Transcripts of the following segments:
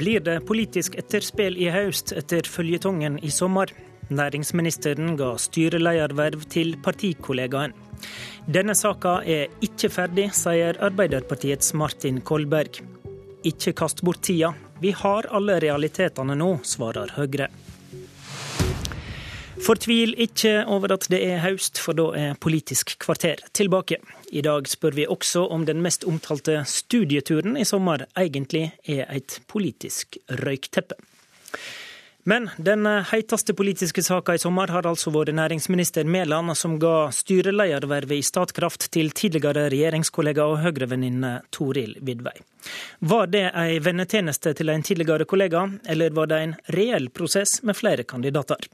Blir det politisk etterspill i høst etter føljetongen i sommer? Næringsministeren ga styrelederverv til partikollegaen. Denne saka er ikke ferdig, sier Arbeiderpartiets Martin Kolberg. Ikke kast bort tida, vi har alle realitetene nå, svarer Høyre. Fortvil ikke over at det er høst, for da er Politisk kvarter tilbake. I dag spør vi også om den mest omtalte studieturen i sommer egentlig er et politisk røykteppe. Men den heiteste politiske saka i sommer har altså vært næringsminister Mæland, som ga styreledervervet i Statkraft til tidligere regjeringskollega og Høyre-venninne Toril Vidvei. Var det ei vennetjeneste til en tidligere kollega, eller var det en reell prosess med flere kandidater?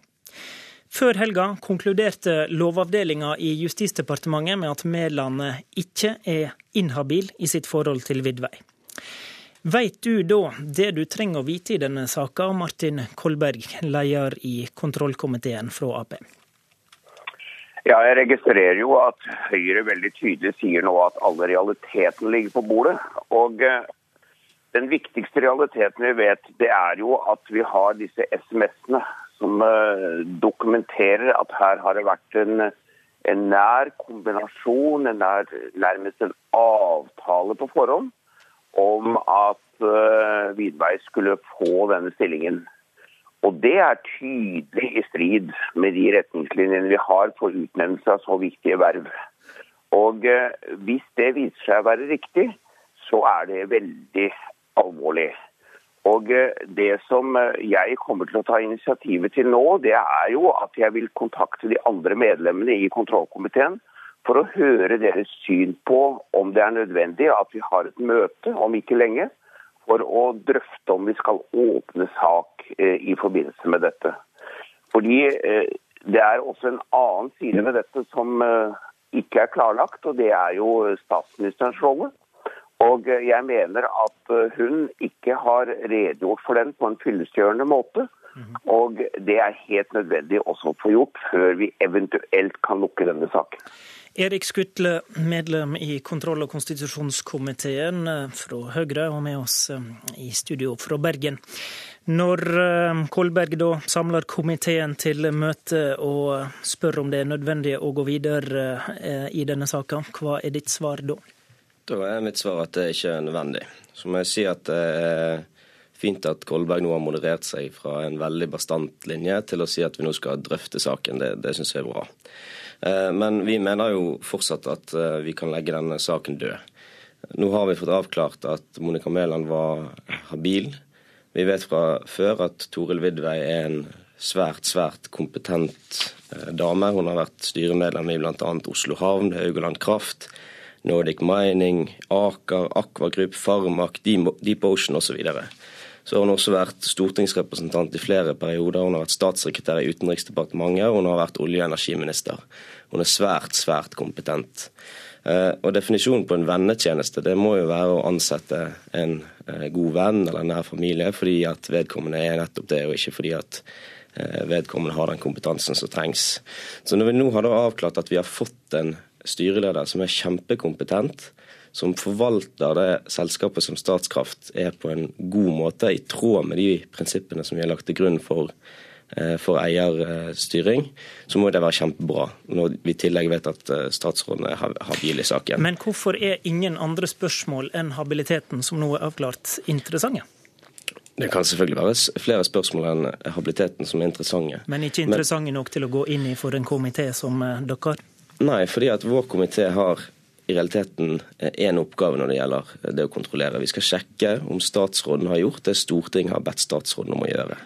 Før helga konkluderte Lovavdelinga i Justisdepartementet med at Mæland ikke er inhabil i sitt forhold til Vidvei. Veit du da det du trenger å vite i denne saka, Martin Kolberg, leder i kontrollkomiteen fra Ap? Ja, Jeg registrerer jo at Høyre veldig tydelig sier nå at alle realitetene ligger på bordet. Og eh, den viktigste realiteten vi vet, det er jo at vi har disse SMS-ene som eh, dokumenterer at her har det vært en, en nær kombinasjon, en nær, nærmest en avtale på forhånd, om at uh, Vidvei skulle få denne stillingen. Og Det er tydelig i strid med de retningslinjene vi har for utnevnelse av så viktige verv. Og uh, Hvis det viser seg å være riktig, så er det veldig alvorlig. Og eh, Det som eh, jeg kommer til å ta initiativet til nå, det er jo at jeg vil kontakte de andre medlemmene i kontrollkomiteen for å høre deres syn på om det er nødvendig at vi har et møte om ikke lenge for å drøfte om vi skal åpne sak eh, i forbindelse med dette. Fordi det er også en annen side ved dette som ikke er klarlagt, og det er jo statsministerens rolle. Og jeg mener at eh, hun ikke har redegjort for den på en fyllestgjørende måte. Mhm. Og det er helt nødvendig også å få gjort før vi eventuelt kan lukke denne saken. Erik Skutle, medlem i kontroll- og konstitusjonskomiteen eh, fra Høyre, og med oss eh, i studio fra Bergen. Når Kolberg da samler komiteen til møte og spør om det er nødvendig å gå videre i denne saka, hva er ditt svar da? Da er mitt svar at det ikke er nødvendig. Så må jeg si at det er fint at Kolberg nå har moderert seg fra en veldig bastant linje til å si at vi nå skal drøfte saken. Det, det syns jeg er bra. Eh, men vi mener jo fortsatt at eh, vi kan legge denne saken død. Nå har vi fått avklart at Monica Mæland var habil. Vi vet fra før at Toril Vidvei er en svært, svært kompetent eh, dame. Hun har vært styremedlem i bl.a. Oslo Havn, Haugaland Kraft. Nordic Mining, Aker, Aqua Group, Farmak, Deep Ocean osv. Så, så har hun også vært stortingsrepresentant i flere perioder. Hun har vært statssekretær i Utenriksdepartementet, og hun har vært olje- og energiminister. Hun er svært, svært kompetent. Eh, og Definisjonen på en vennetjeneste det må jo være å ansette en eh, god venn eller en nær familie fordi at vedkommende er nettopp det, og ikke fordi at eh, vedkommende har den kompetansen som trengs. Så Når vi nå har avklart at vi har fått en styreleder som er kjempekompetent, som forvalter det selskapet som Statskraft er på en god måte, i tråd med de prinsippene som vi har lagt til grunn for, eh, for eierstyring, så må det være kjempebra. Når vi i tillegg vet at statsrådene statsråden er habil i saken. Men hvorfor er ingen andre spørsmål enn habiliteten som nå er avklart, interessante? Det kan selvfølgelig være flere spørsmål enn habiliteten som er interessante. Men ikke interessante nok til å gå inn i for en komité som eh, dere? Nei, fordi at vår komité har i realiteten én oppgave når det gjelder det å kontrollere. Vi skal sjekke om statsråden har gjort det Stortinget har bedt statsråden om å gjøre.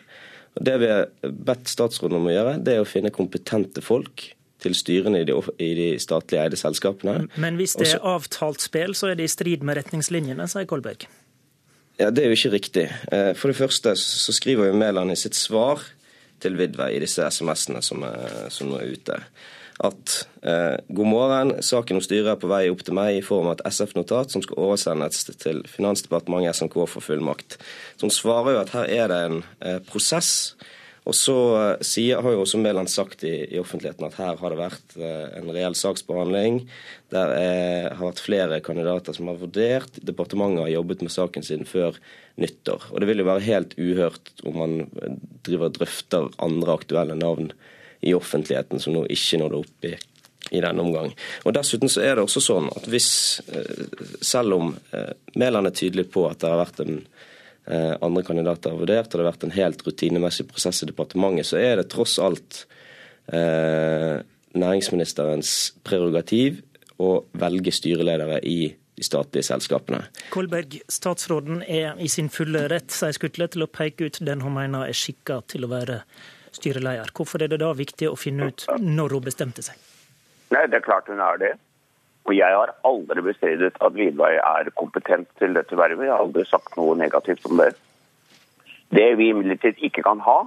Og det vi har bedt statsråden om å gjøre, det er å finne kompetente folk til styrene i de, i de statlige eide selskapene. Men hvis det er avtalt spill, så er det i strid med retningslinjene, sier Kolberg. Ja, Det er jo ikke riktig. Eh, for det første så skriver jo Mæland i sitt svar til Vidvei i disse SMS-ene som, som nå er ute at eh, god morgen, saken om styret er på vei opp til meg i form av et SF-notat som skal oversendes til Finansdepartementet SMK for fullmakt. Som svarer jo at her er det en eh, prosess, Og så sier, har jo også Mæland sagt i, i, offentligheten at her har det vært en reell saksbehandling. Der er, har vært flere kandidater som har vurdert. Departementet har jobbet med saken sin før nyttår. Og det vil jo være helt uhørt om man driver og drøfter andre aktuelle navn i offentligheten som nå ikke nådde opp i i denne omgang. Og Dessuten så er det også sånn at hvis, eh, selv om eh, Mæland er tydelig på at det har vært en eh, andre kandidater har vurdert, og det har vært en helt rutinemessig prosess i departementet, så er det tross alt eh, næringsministerens prerogativ å velge styreledere i de statlige selskapene. Kolberg, statsråden er i sin fulle rett, sier Skutle, til å peke ut den hun mener er skikka til å være styreleder. Hvorfor er det da viktig å finne ut når hun bestemte seg? Nei, det er klart hun er det. Og jeg har aldri bestridet at Vidvei er kompetent til dette vervet. Jeg har aldri sagt noe negativt om det. Det vi imidlertid ikke kan ha,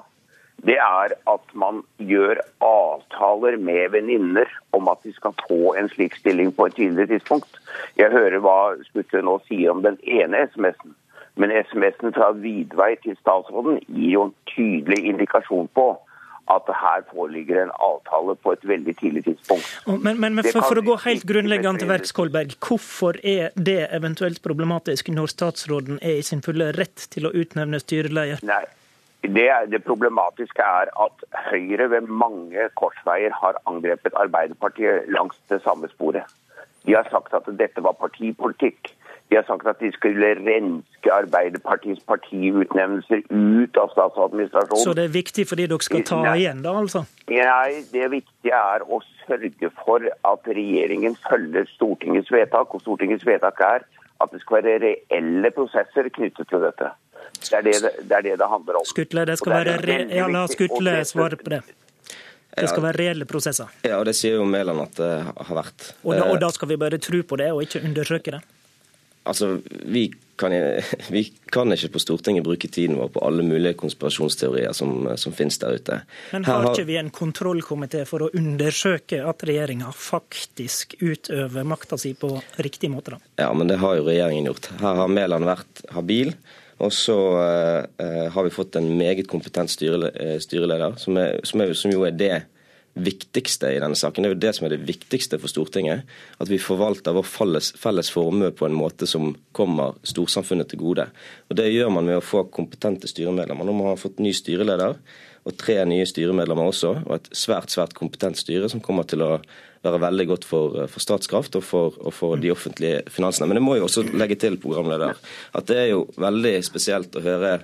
det er at man gjør avtaler med venninner om at de skal få en slik stilling på et tidligere tidspunkt. Jeg hører hva Skutle nå sier om den ene SMS-en. Men SMS-en fra Vidvei til statsråden gir jo en tydelig indikasjon på at her foreligger en avtale på et veldig tidlig tidspunkt. Men, men, men for, for, å gå helt grunnleggende til verks, Kolberg, hvorfor er det eventuelt problematisk når statsråden er i sin fulle rett til å utnevne styreleder? Nei, det, det, problematiske er at Høyre ved mange korsveier har angrepet Arbeiderpartiet langs det samme sporet. De har sagt at dette var partipolitikk. De har sagt at de skulle renske Arbeiderpartiets partiutnevnelser ut av statsadministrasjonen. Så det er viktig fordi dere skal ta Nei. igjen, da altså? Nei, det viktige er å sørge for at regjeringen følger Stortingets vedtak. Og Stortingets vedtak er at det skal være reelle prosesser knyttet til dette. Det er det det, det, er det, det handler om. Skutle, det skal være re ja, la Skutle svare på det. Det skal være reelle prosesser. Ja, og det sier jo Mæland at det har vært. Og da, og da skal vi bare tro på det, og ikke undersøke det? Altså, vi kan, vi kan, ikke på Stortinget bruke tiden vår på alle mulige konspirasjonsteorier som, som finnes der ute. Men har, har ikke vi en kontrollkomité for å undersøke at regjeringa faktisk utøver makta si på riktig måte, da? Ja, men det har jo regjeringen gjort. Her har Mæland vært habil. Og så uh, har vi fått en meget kompetent uh, styreleder, som, er, som, er, som jo er det viktigste i denne saken. Det er jo det som er det viktigste for Stortinget. At vi forvalter vår felles, felles formue på en måte som kommer storsamfunnet til gode. Og Det gjør man med å få kompetente styremedlemmer. Nå har man fått ny styreleder og tre nye styremedlemmer også, og et svært svært kompetent styre som kommer til å være veldig godt for, for Statskraft og for, og for, de offentlige finansene. Men det må jo også legge til, programleder, at det er jo veldig spesielt å høre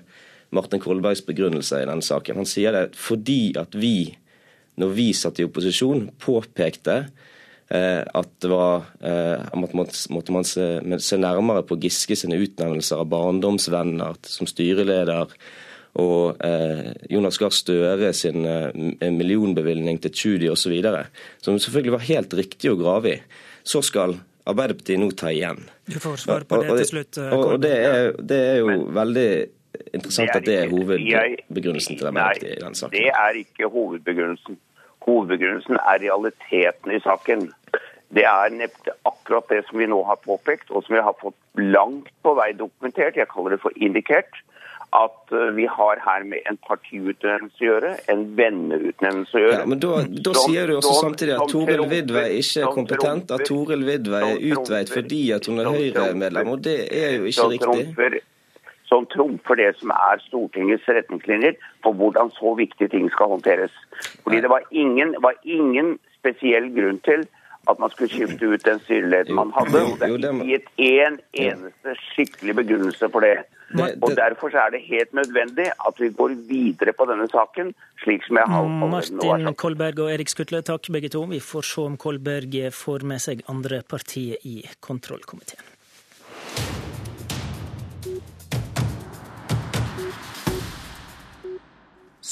Martin Kolbergs begrunnelse i denne saken. Han sier det fordi at vi når vi satt i opposisjon, påpekte eh, at det var eh, måtte man se, se, nærmere på Giske sine utnevnelser av barndomsvenner som styreleder, og eh, Jonas Gahr Støre sin eh, millionbevilgning til Tschudi osv., som selvfølgelig var helt riktig å grave i. Så skal Arbeiderpartiet nå ta igjen. Du får svar på det til slutt. Og, og det, er, det er jo veldig interessant at det er hovedbegrunnelsen til Arbeiderpartiet i den saken. Det er ikke hovedbegrunnelsen. Hovedbegrunnelsen er realiteten i saken. Det er akkurat det som vi nå har påpekt, og som vi har fått langt på vei dokumentert. Jeg kaller det for indikert. At eh, vi har her med en partiutnevnelse å gjøre, en venneutnevnelse å gjøre. Ja, men Da, da sier du også samtidig at Toril Vidvei ikke er kompetent, at Toril Vidvei er utveit fordi at hun er Høyre-medlem, og det er jo ikke riktig som trumfer det som er Stortingets retningslinjer for hvordan så viktige ting skal håndteres. Fordi Det var ingen, var ingen spesiell grunn til at man skulle skifte ut den styreleden man hadde. og Det er ikke gitt én eneste skikkelig begrunnelse for det. Og Derfor er det helt nødvendig at vi går videre på denne saken, slik som jeg har Martin Kolberg og Erik Skutle, takk begge to. Vi får se om Kolberg får med seg andre partier i kontrollkomiteen.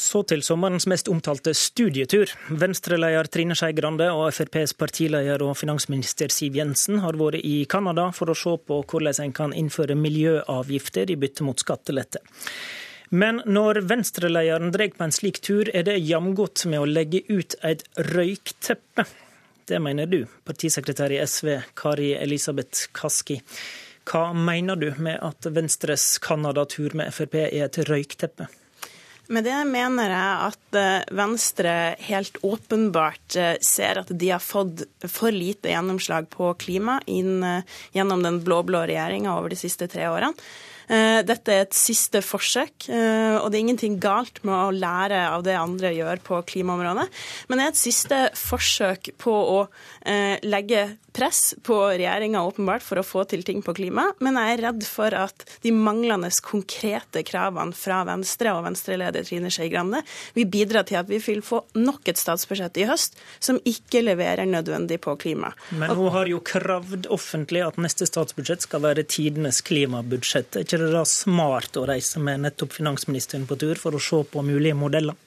Så til sommerens mest omtalte studietur. Venstre-leder Trine Skei Grande og FrPs partileder og finansminister Siv Jensen har vært i Canada for å se på hvordan en kan innføre miljøavgifter i bytte mot skattelette. Men når Venstre-lederen drar på en slik tur, er det jamgodt med å legge ut et røykteppe. Det mener du, partisekretær i SV Kari Elisabeth Kaski. Hva mener du med at Venstres Canada-tur med Frp er et røykteppe? Med det mener jeg at eh, Venstre helt åpenbart eh, ser at de har fått for lite gjennomslag på klima inn, eh, gjennom den blå-blå regjeringa over de siste tre årene. Dette er et siste forsøk, og det er ingenting galt med å lære av det andre gjør på klimaområdet. Men det er et siste forsøk på å legge press på regjeringa åpenbart for å få til ting på klima, men jeg er redd for at de manglende konkrete kravene fra Venstre og Venstre-leder Trine Skei Grande vil bidra til at vi vil få nok et statsbudsjett i høst som ikke leverer nødvendig på klima. Men hun har jo kravd offentlig at neste statsbudsjett skal være tidenes klimabudsjett. Er ikke det da smart å reise med nettopp finansministeren på tur for å se på mulige modeller?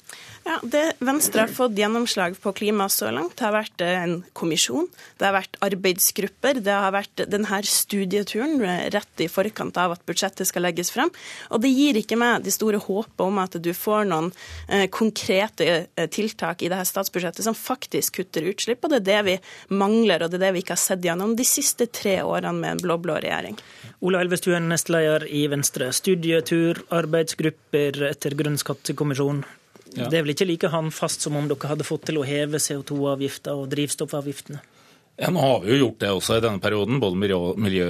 Ja, Det Venstre har fått gjennomslag på klima så langt, det har vært eh, en kommisjon, det har vært arbeidsgrupper, det har vært denne studieturen eh, rett i forkant av at budsjettet skal legges frem. Og det gir ikke meg de store håpet om at du får noen eh, konkrete tiltak i dette statsbudsjettet som faktisk kutter utslipp, og det er det vi mangler, og det er det vi ikke har sett gjennom de siste tre årene med en blå-blå regjering. Ola Elvestuen, nestleder i Venstre. Studietur, arbeidsgrupper etter Grønn skattekommisjon. Ja. Det er vel ikke like håndfast som om dere hadde fått til å heve CO2-avgifta og drivstoffavgiftene? Ja, Nå har vi jo gjort det også i denne perioden. Både miljø, miljø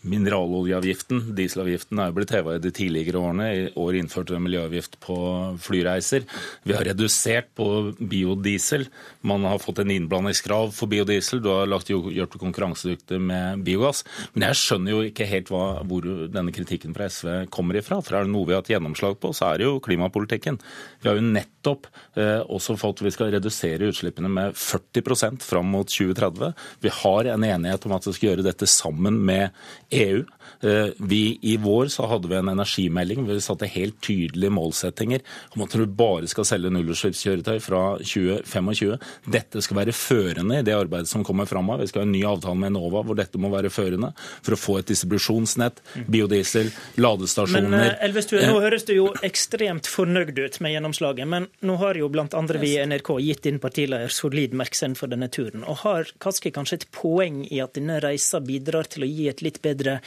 Mineraloljeavgiften, dieselavgiften, er jo blitt heva i de tidligere årene. I år innførte vi miljøavgift på flyreiser. Vi har redusert på biodiesel. Man har fått en innblandingskrav for biodiesel. Du har lagt, gjort det konkurransedyktig med biogass. Men jeg skjønner jo ikke helt hva, hvor denne kritikken fra SV kommer ifra. For er det noe vi har hatt gjennomslag på, så er det jo klimapolitikken. Vi har jo nettopp eh, også fått Vi skal redusere utslippene med 40 fram mot 2030. Vi har en enighet om at vi skal gjøre dette sammen med EU. Eh, vi, I vår så hadde vi en energimelding hvor vi satte helt tydelige målsettinger om at du bare skal selge nullutslippskjøretøy fra 2025. Dette skal være førende i det arbeidet som kommer framover. Vi skal ha en ny avtale med Enova hvor dette må være førende for å få et distribusjonsnett, biodiesel, ladestasjoner. Men Elvis, Elvestuen, nå høres du jo ekstremt fornøyd ut med gjennomslaget, men nå har jo andre vi i NRK gitt din partileder solid merksomhet for denne turen. Og har Kaski kanskje et poeng i at denne reisa bidrar til å gi et litt bedre videre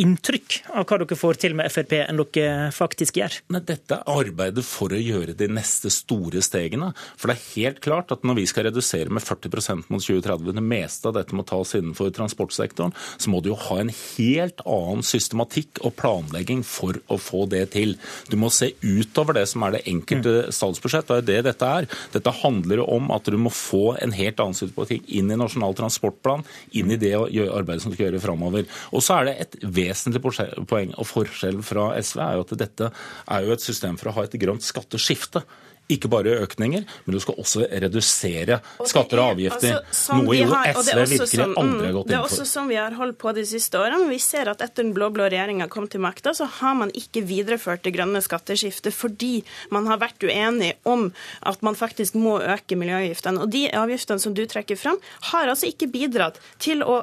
inntrykk av hva dere får til med Frp, enn dere faktisk gjør? Men dette er arbeidet for å gjøre de neste store stegene. For det er helt klart at når vi skal redusere med 40% mot 2030, det meste av dette må tas innenfor transportsektoren, så må du jo ha en helt annen systematikk og planlegging for å få det til. Du må se utover det som er det enkelte mm. statsbudsjett. det er det dette er. Dette handler om at du må få en helt annen systematikk inn i Nasjonal transportplan, inn i det arbeidet som du skal gjøre framover. Og så er det et vesentlig poeng og forskjell fra SV er jo at dette er jo et system for å ha et grønt skatteskifte ikke bare økninger, men du skal også redusere skatter og avgifter. Altså, noe jo har, SV virkelig som, aldri har gått inn for. Det er også sånn vi har holdt på de siste årene. Vi ser at etter den blå-blå regjeringa kom til makta, så har man ikke videreført det grønne skatteskiftet fordi man har vært uenig om at man faktisk må øke miljøavgiftene. Og de avgiftene som du trekker fram, har altså ikke bidratt til å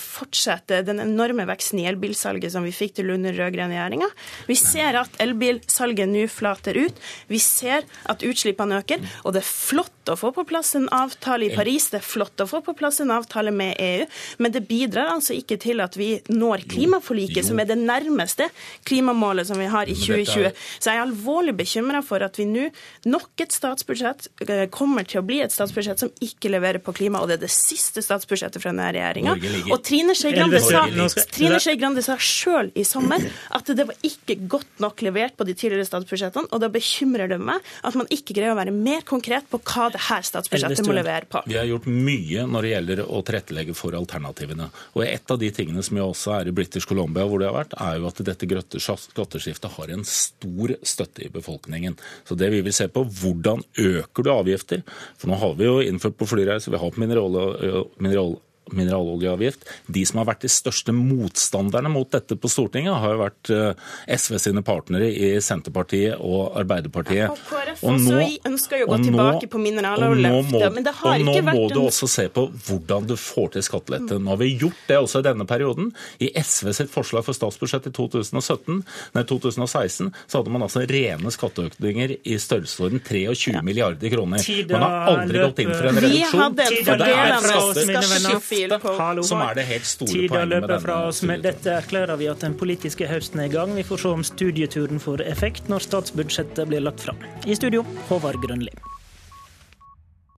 fortsette den enorme veksten i elbilsalget som vi fikk til under rød-grønn regjeringa. Vi ser at elbilsalget nå flater ut. Vi ser ser at utslippene øker. Og det er flott å få på plass en avtale i Paris, det er flott å få på plass en avtale med EU, men det bidrar altså ikke til at vi når klimaforliket, som er det nærmeste klimamålet som vi har i 2020. Så jeg er alvorlig bekymra for at vi nå, nok et statsbudsjett, eh, kommer til å bli et statsbudsjett som ikke leverer på klima, og det er det siste statsbudsjettet fra denne regjeringa. Og Trine Skei Grande sa, sjøl i sommer at det var ikke godt nok levert på de tidligere statsbudsjettene, og da bekymrer det meg at man ikke greier å være mer konkret på hva det her statsbudsjettet må levere på. Vi har gjort mye når det gjelder å tilrettelegge for alternativene. Og Et av de tingene som jo også er i British Columbia, hvor det har vært, er jo at dette skatteskiftet har en stor støtte i befolkningen. Så det vi vil se på, hvordan øker du avgifter? For nå har vi jo innført på flyreiser, vi har på mineral, mineral mineraloljeavgift. De som har vært de største motstanderne mot dette på Stortinget, har jo vært eh, SV sine partnere i Senterpartiet og Arbeiderpartiet. Ja, og KrF og nå, også ønsker jo å gå tilbake på mineraloljeløftet, men det har ikke vært Og Nå må du også se på hvordan du får til skattelette. Nå har vi gjort det også i denne perioden. I SV sitt forslag for statsbudsjett i 2017, nei, 2016 så hadde man altså rene skatteøkninger i størrelsesorden 23 milliarder kroner. Man har aldri gått inn for en reduksjon. Vi hadde en fordelende Hallo, som er det helt store Tida poenget med løper fra denne oss. Med dette erklærer vi at den politiske høsten er i gang. Vi får se om studieturen får effekt når statsbudsjettet blir lagt fram. I studio, Håvard Grønli.